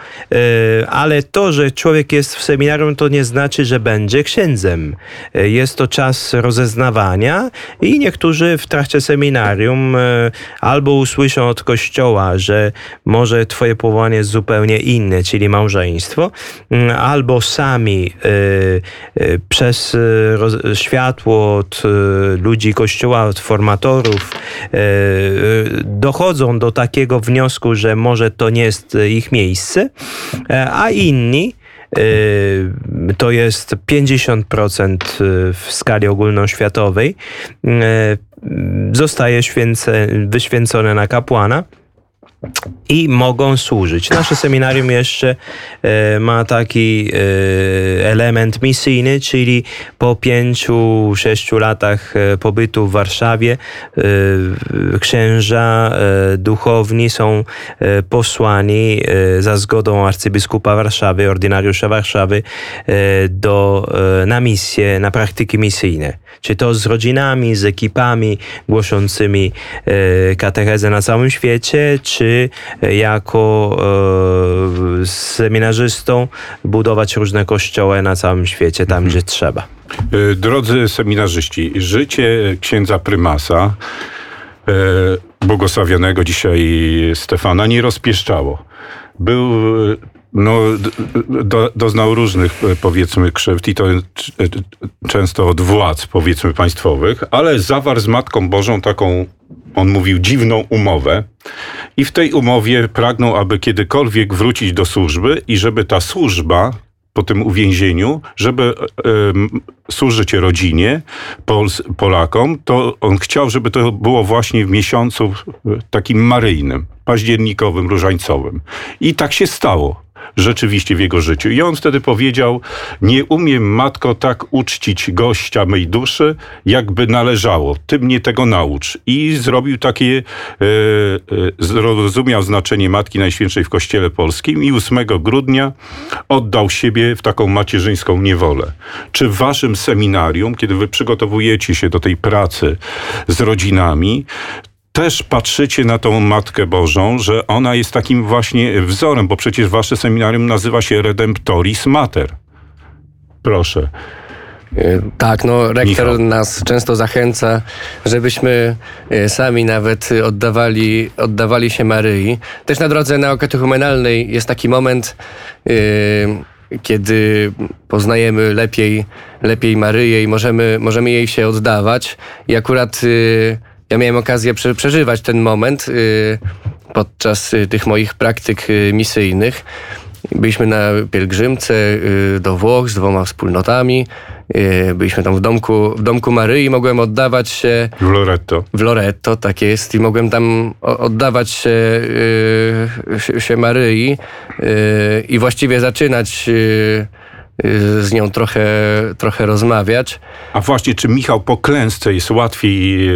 ale to, że człowiek człowiek jest w seminarium, to nie znaczy, że będzie księdzem. Jest to czas rozeznawania i niektórzy w trakcie seminarium e, albo usłyszą od kościoła, że może twoje powołanie jest zupełnie inne, czyli małżeństwo, mm, albo sami e, e, przez światło od ludzi kościoła, od formatorów dochodzą do takiego wniosku, że może to nie jest ich miejsce, a inni to jest 50% yy, w skali ogólnoświatowej. Yy, zostaje święce, wyświęcone na kapłana i mogą służyć. Nasze seminarium jeszcze e, ma taki e, element misyjny, czyli po pięciu, sześciu latach e, pobytu w Warszawie e, księża e, duchowni są e, posłani za zgodą arcybiskupa Warszawy, ordynariusza Warszawy do, na misję, na praktyki misyjne. Czy to z rodzinami, z ekipami głoszącymi katechezę na całym świecie, czy jako e, seminarzystą budować różne kościoły na całym świecie, tam mhm. gdzie trzeba. E, drodzy seminarzyści, życie księdza prymasa, e, błogosławionego dzisiaj Stefana, nie rozpieszczało. Był no, do, doznał różnych, powiedzmy, krzywd i to często od władz, powiedzmy, państwowych, ale zawarł z Matką Bożą taką on mówił, dziwną umowę. I w tej umowie pragnął, aby kiedykolwiek wrócić do służby i żeby ta służba po tym uwięzieniu, żeby służyć rodzinie, Pols, Polakom, to on chciał, żeby to było właśnie w miesiącu takim maryjnym, październikowym, różańcowym. I tak się stało rzeczywiście w jego życiu. I on wtedy powiedział: Nie umiem, matko, tak uczcić gościa mej duszy, jakby należało. Ty mnie tego naucz. I zrobił takie, e, e, zrozumiał znaczenie Matki Najświętszej w Kościele Polskim i 8 grudnia oddał siebie w taką macierzyńską niewolę. Czy w waszym seminarium, kiedy wy przygotowujecie się do tej pracy z rodzinami, też patrzycie na tą Matkę Bożą, że ona jest takim właśnie wzorem, bo przecież wasze seminarium nazywa się Redemptoris Mater. Proszę. E, tak, no rektor Michał. nas często zachęca, żebyśmy e, sami nawet oddawali, oddawali się Maryi. Też na drodze neokatechumenalnej jest taki moment, yy, kiedy poznajemy lepiej, lepiej Maryję i możemy, możemy jej się oddawać. I akurat yy, ja miałem okazję prze, przeżywać ten moment y, podczas y, tych moich praktyk y, misyjnych. Byliśmy na pielgrzymce y, do Włoch z dwoma wspólnotami. Y, Byliśmy tam w domku, w domku Maryi. Mogłem oddawać się W Loretto. w Loretto, tak jest, i mogłem tam oddawać się, y, się, się Maryi i właściwie zaczynać z nią trochę, trochę rozmawiać. A właśnie, czy Michał po klęsce jest łatwiej e,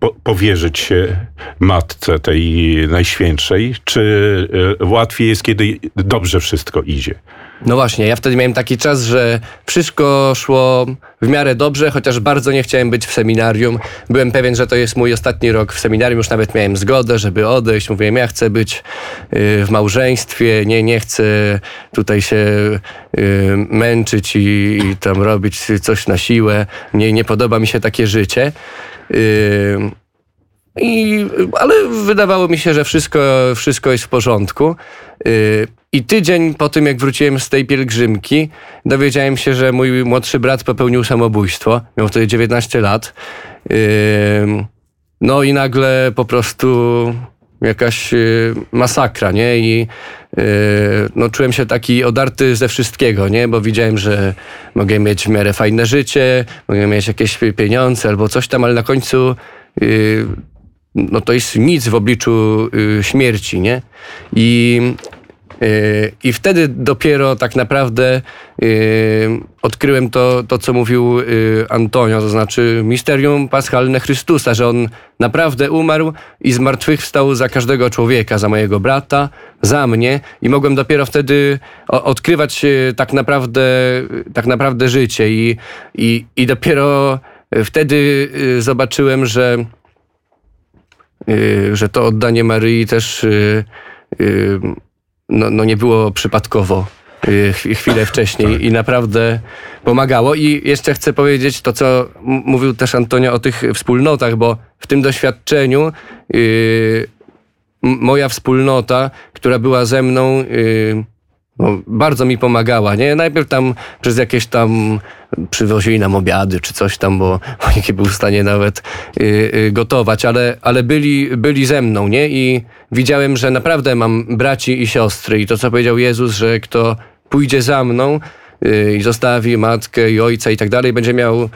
po, powierzyć się matce tej najświętszej, czy e, łatwiej jest, kiedy dobrze wszystko idzie? No właśnie, ja wtedy miałem taki czas, że wszystko szło w miarę dobrze, chociaż bardzo nie chciałem być w seminarium. Byłem pewien, że to jest mój ostatni rok w seminarium, już nawet miałem zgodę, żeby odejść. Mówiłem, ja chcę być y, w małżeństwie, nie, nie chcę tutaj się y, męczyć i, i tam robić coś na siłę. Nie, nie podoba mi się takie życie. Y, i, ale wydawało mi się, że wszystko, wszystko jest w porządku. I tydzień po tym, jak wróciłem z tej pielgrzymki, dowiedziałem się, że mój młodszy brat popełnił samobójstwo. Miał wtedy 19 lat. No i nagle po prostu jakaś yy, masakra, nie? I yy, no, czułem się taki odarty ze wszystkiego, nie? Bo widziałem, że mogę mieć w miarę fajne życie, mogę mieć jakieś pieniądze albo coś tam, ale na końcu yy, no to jest nic w obliczu y, śmierci, nie? I, y, I wtedy dopiero tak naprawdę y, odkryłem to, to, co mówił y, Antonio, to znaczy misterium paschalne Chrystusa, że On naprawdę umarł i zmartwychwstał za każdego człowieka, za mojego brata, za mnie. I mogłem dopiero wtedy odkrywać y, tak naprawdę, tak naprawdę życie. I, i, i dopiero wtedy zobaczyłem, że że to oddanie Maryi też no, no nie było przypadkowo y, ch- chwilę wcześniej i naprawdę pomagało. I jeszcze chcę powiedzieć to, co mówił też Antonio o tych wspólnotach, bo w tym doświadczeniu y, m- moja wspólnota, która była ze mną, y, no, bardzo mi pomagała, nie? Najpierw tam przez jakieś tam przywozili nam obiady czy coś tam, bo, bo nie był w stanie nawet y, y, gotować, ale, ale byli, byli ze mną, nie? I widziałem, że naprawdę mam braci i siostry i to, co powiedział Jezus, że kto pójdzie za mną y, i zostawi matkę i ojca i tak dalej, będzie miał y,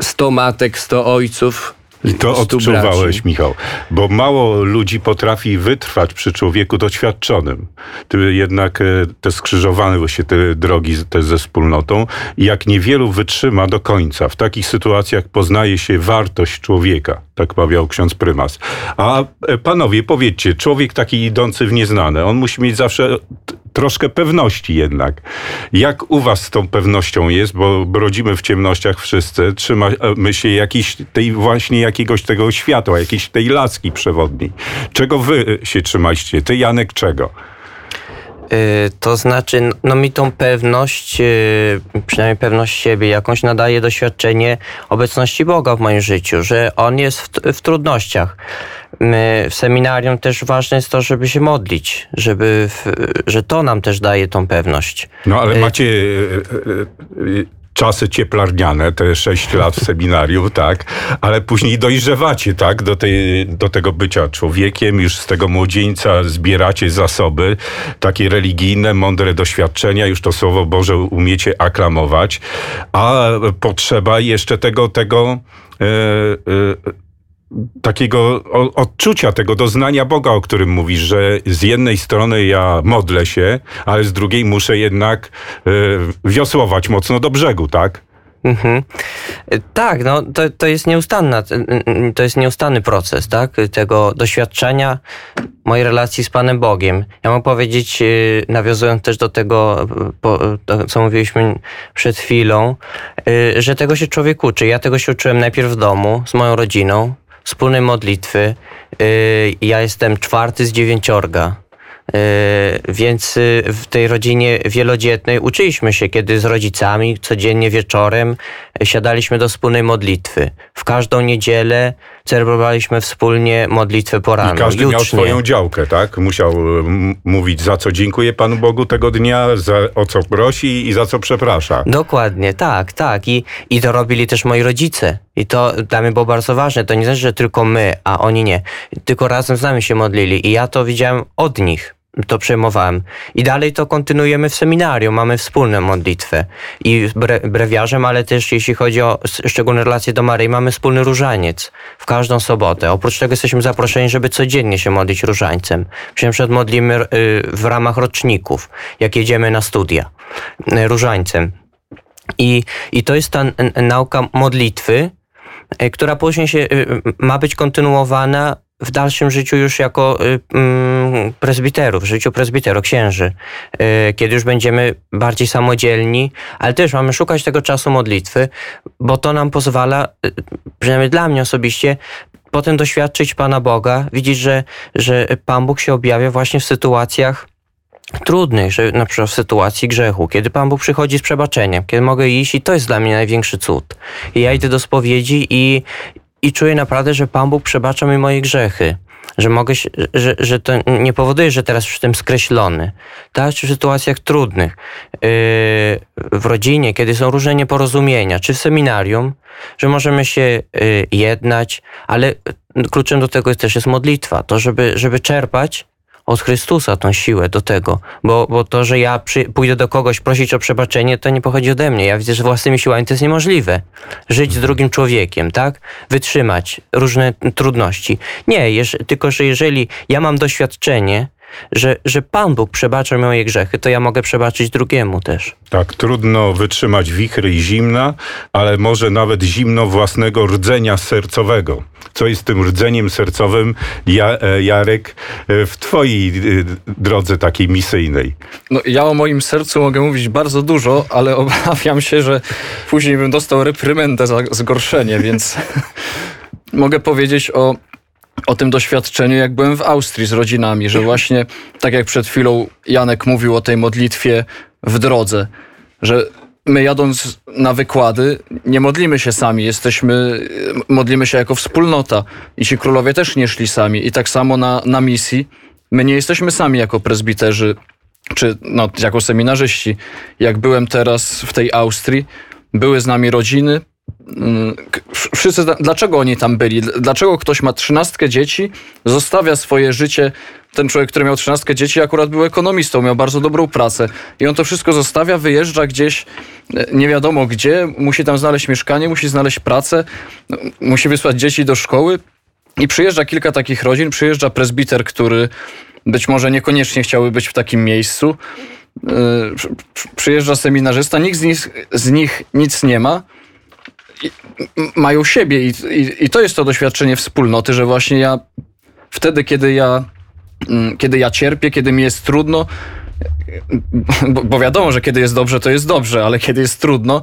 100 matek, 100 ojców. I to 100 odczuwałeś, braci. Michał, bo mało ludzi potrafi wytrwać przy człowieku doświadczonym. Ty jednak e, te skrzyżowane właśnie te drogi te ze wspólnotą jak niewielu wytrzyma do końca. W takich sytuacjach poznaje się wartość człowieka, tak mawiał ksiądz prymas. A e, panowie, powiedzcie, człowiek taki idący w nieznane, on musi mieć zawsze troszkę pewności jednak. Jak u was z tą pewnością jest, bo brodzimy w ciemnościach wszyscy, trzymamy się jakiejś tej właśnie jakiegoś tego światła, jakiejś tej laski przewodniej. Czego wy się trzymaliście? Ty, Janek, czego? Y, To znaczy, no mi tą pewność, y, przynajmniej pewność siebie jakąś nadaje doświadczenie obecności Boga w moim życiu, że On jest w, w trudnościach. My w seminarium też ważne jest to, żeby się modlić, żeby, w, że to nam też daje tą pewność. No ale Y, macie czasy cieplarniane, te sześć lat w seminarium, tak, ale później dojrzewacie, tak, do, tej, do tego bycia człowiekiem, już z tego młodzieńca zbieracie zasoby, takie religijne, mądre doświadczenia, już to Słowo Boże umiecie aklamować, a potrzeba jeszcze tego, tego e, e, takiego odczucia, tego doznania Boga, o którym mówisz, że z jednej strony ja modlę się, ale z drugiej muszę jednak e, wiosłować mocno do brzegu, tak? Mhm. Tak, no to, to jest nieustanna, to jest nieustanny proces, tak? Tego doświadczenia mojej relacji z Panem Bogiem. Ja mogę powiedzieć, y, nawiązując też do tego, co mówiliśmy przed chwilą, y, że tego się człowiek uczy. Ja tego się uczyłem najpierw w domu, z moją rodziną, wspólnej modlitwy. Y, Ja jestem czwarty z dziewięciorga. Yy, Więc y, w tej rodzinie wielodzietnej uczyliśmy się, kiedy z rodzicami codziennie wieczorem y, siadaliśmy do wspólnej modlitwy. W każdą niedzielę celebrowaliśmy wspólnie modlitwę poranną. I każdy miał jutrznie. swoją działkę, tak? Musiał mówić, za co dziękuję Panu Bogu tego dnia, za, o co prosi i za co przeprasza. Dokładnie, tak, tak. I, I to robili też moi rodzice. I to dla mnie było bardzo ważne. To nie znaczy, że tylko my, a oni nie. Tylko razem z nami się modlili. I ja to widziałem od nich, przejmowałem. I dalej to kontynuujemy w seminarium, mamy wspólne modlitwę i bre, brewiarzem, ale też jeśli chodzi o szczególne relacje do Maryi, mamy wspólny różaniec w każdą sobotę. Oprócz tego jesteśmy zaproszeni, żeby codziennie się modlić różańcem. Się przed modlimy y, w ramach roczników, jak jedziemy na studia y, różańcem. I, I to jest ta nauka modlitwy, y, która później się ma być kontynuowana w dalszym życiu już jako y, mm, prezbiterów, w życiu prezbiteru, księży, y, kiedy już będziemy bardziej samodzielni, ale też mamy szukać tego czasu modlitwy, bo to nam pozwala, y, przynajmniej dla mnie osobiście, potem doświadczyć Pana Boga, widzieć, że, że Pan Bóg się objawia właśnie w sytuacjach trudnych, że na przykład w sytuacji grzechu, kiedy Pan Bóg przychodzi z przebaczeniem, kiedy mogę iść i to jest dla mnie największy cud. I ja idę do spowiedzi i, i czuję naprawdę, że Pan Bóg przebacza mi moje grzechy. Że mogę, że, że to nie powoduje, że teraz jestem skreślony. Tak, czy w sytuacjach trudnych, yy, w rodzinie, kiedy są różne nieporozumienia, czy w seminarium, że możemy się yy, jednać, ale kluczem do tego też jest modlitwa. To, żeby, żeby czerpać od Chrystusa tą siłę do tego, bo, bo to, że ja przy, pójdę do kogoś prosić o przebaczenie, to nie pochodzi ode mnie. Ja widzę, że własnymi siłami to jest niemożliwe. Żyć z drugim człowiekiem, tak? Wytrzymać różne trudności. Nie, jeż, tylko że jeżeli ja mam doświadczenie, że, że Pan Bóg przebacza moje grzechy, to ja mogę przebaczyć drugiemu też. Tak, trudno wytrzymać wichry i zimna, ale może nawet zimno własnego rdzenia sercowego. Co jest tym rdzeniem sercowym, ja, e, Jarek, e, w twojej e, drodze takiej misyjnej? No, ja o moim sercu mogę mówić bardzo dużo, ale obawiam się, że później bym dostał reprymendę za zgorszenie, więc mogę powiedzieć o o tym doświadczeniu, jak byłem w Austrii z rodzinami, że właśnie tak jak przed chwilą Janek mówił o tej modlitwie w drodze, że my jadąc na wykłady nie modlimy się sami, jesteśmy, modlimy się jako wspólnota. I ci królowie też nie szli sami. I tak samo na, na misji. My nie jesteśmy sami jako prezbiterzy czy no, jako seminarzyści. Jak byłem teraz w tej Austrii, były z nami rodziny, wszyscy, dlaczego oni tam byli? Dlaczego ktoś ma trzynastkę dzieci, zostawia swoje życie, ten człowiek, który miał trzynastkę dzieci, akurat był ekonomistą, miał bardzo dobrą pracę i on to wszystko zostawia, wyjeżdża gdzieś e, nie wiadomo gdzie, musi tam znaleźć mieszkanie, musi znaleźć pracę, musi wysłać dzieci do szkoły i przyjeżdża kilka takich rodzin, przyjeżdża prezbiter, który być może niekoniecznie chciałby być w takim miejscu, e, przyjeżdża seminarzysta, nikt z nich, z nich nic nie ma, mają siebie i, i, i to jest to doświadczenie wspólnoty, że właśnie ja wtedy, kiedy ja, mm, kiedy ja cierpię, kiedy mi jest trudno, bo, bo, wiadomo, że kiedy jest dobrze, to jest dobrze, ale kiedy jest trudno,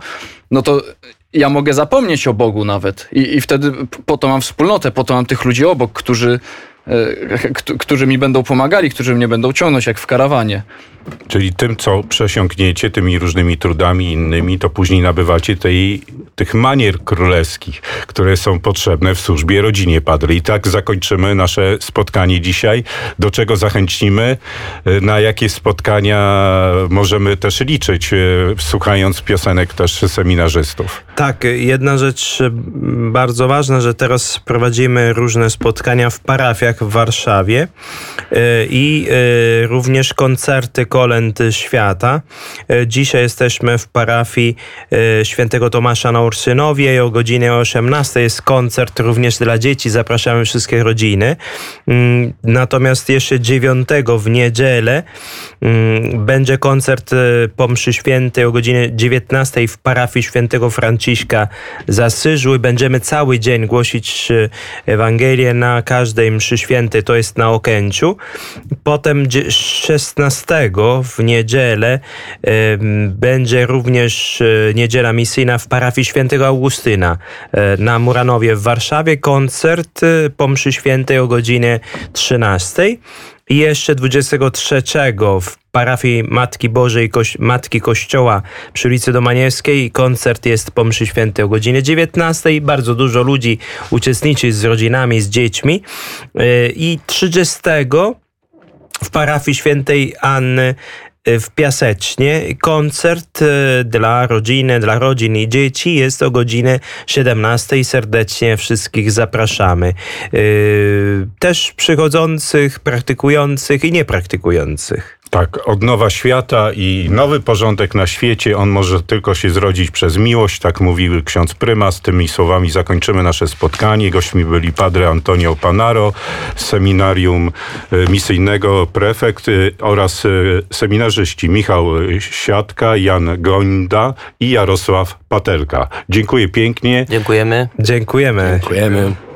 no to ja mogę zapomnieć o Bogu nawet. I, I wtedy po to mam wspólnotę, po to mam tych ludzi obok, którzy, którzy mi będą pomagali, którzy mnie będą ciągnąć, jak w karawanie. Czyli tym, co przesiąkniecie, tymi różnymi trudami innymi, to później nabywacie tej, tych manier królewskich, które są potrzebne w służbie rodzinie Padry. I tak zakończymy nasze spotkanie dzisiaj. Do czego zachęcimy? E, na jakie spotkania możemy też liczyć, e, słuchając piosenek też seminarzystów? Tak, jedna rzecz bardzo ważna, że teraz prowadzimy różne spotkania w parafiach w Warszawie e, i e, również koncerty kolęd świata. E, dzisiaj jesteśmy w parafii świętego Tomasza na Ursynowie i o godzinie 18 jest koncert również dla dzieci. Zapraszamy wszystkie rodziny. Mm, natomiast jeszcze 9 w niedzielę mm, będzie koncert po mszy świętej o godzinie 19 w parafii świętego Franciszka z Asyżu i będziemy cały dzień głosić Ewangelię na każdej mszy świętej, to jest na Okęciu. Potem 16 w niedzielę będzie również e, niedziela misyjna w parafii świętego Augustyna e, na Muranowie w Warszawie. Koncert e, po mszy świętej o godzinie 13. I jeszcze 23 w parafii Matki Bożej, Koś Matki Kościoła przy ulicy Domaniewskiej. Koncert jest po mszy świętej o godzinie 19. Bardzo dużo ludzi uczestniczy z rodzinami, z dziećmi. Y, I 30 w parafii świętej Anny w Piasecznie. Koncert e, dla rodziny, dla rodzin i dzieci jest o godzinie 17. Serdecznie wszystkich zapraszamy. E, Też przychodzących, praktykujących i niepraktykujących. Tak, odnowa świata i nowy porządek na świecie, on może tylko się zrodzić przez miłość, tak mówił ksiądz prymas. Tymi słowami zakończymy nasze spotkanie. Gośćmi byli padre Antonio Panaro seminarium e, misyjnego prefekt e, oraz e, seminarzyści Michał Siatka, Jan Gońda i Jarosław Patelka. Dziękuję pięknie. Dziękujemy. Dziękujemy. Dziękujemy.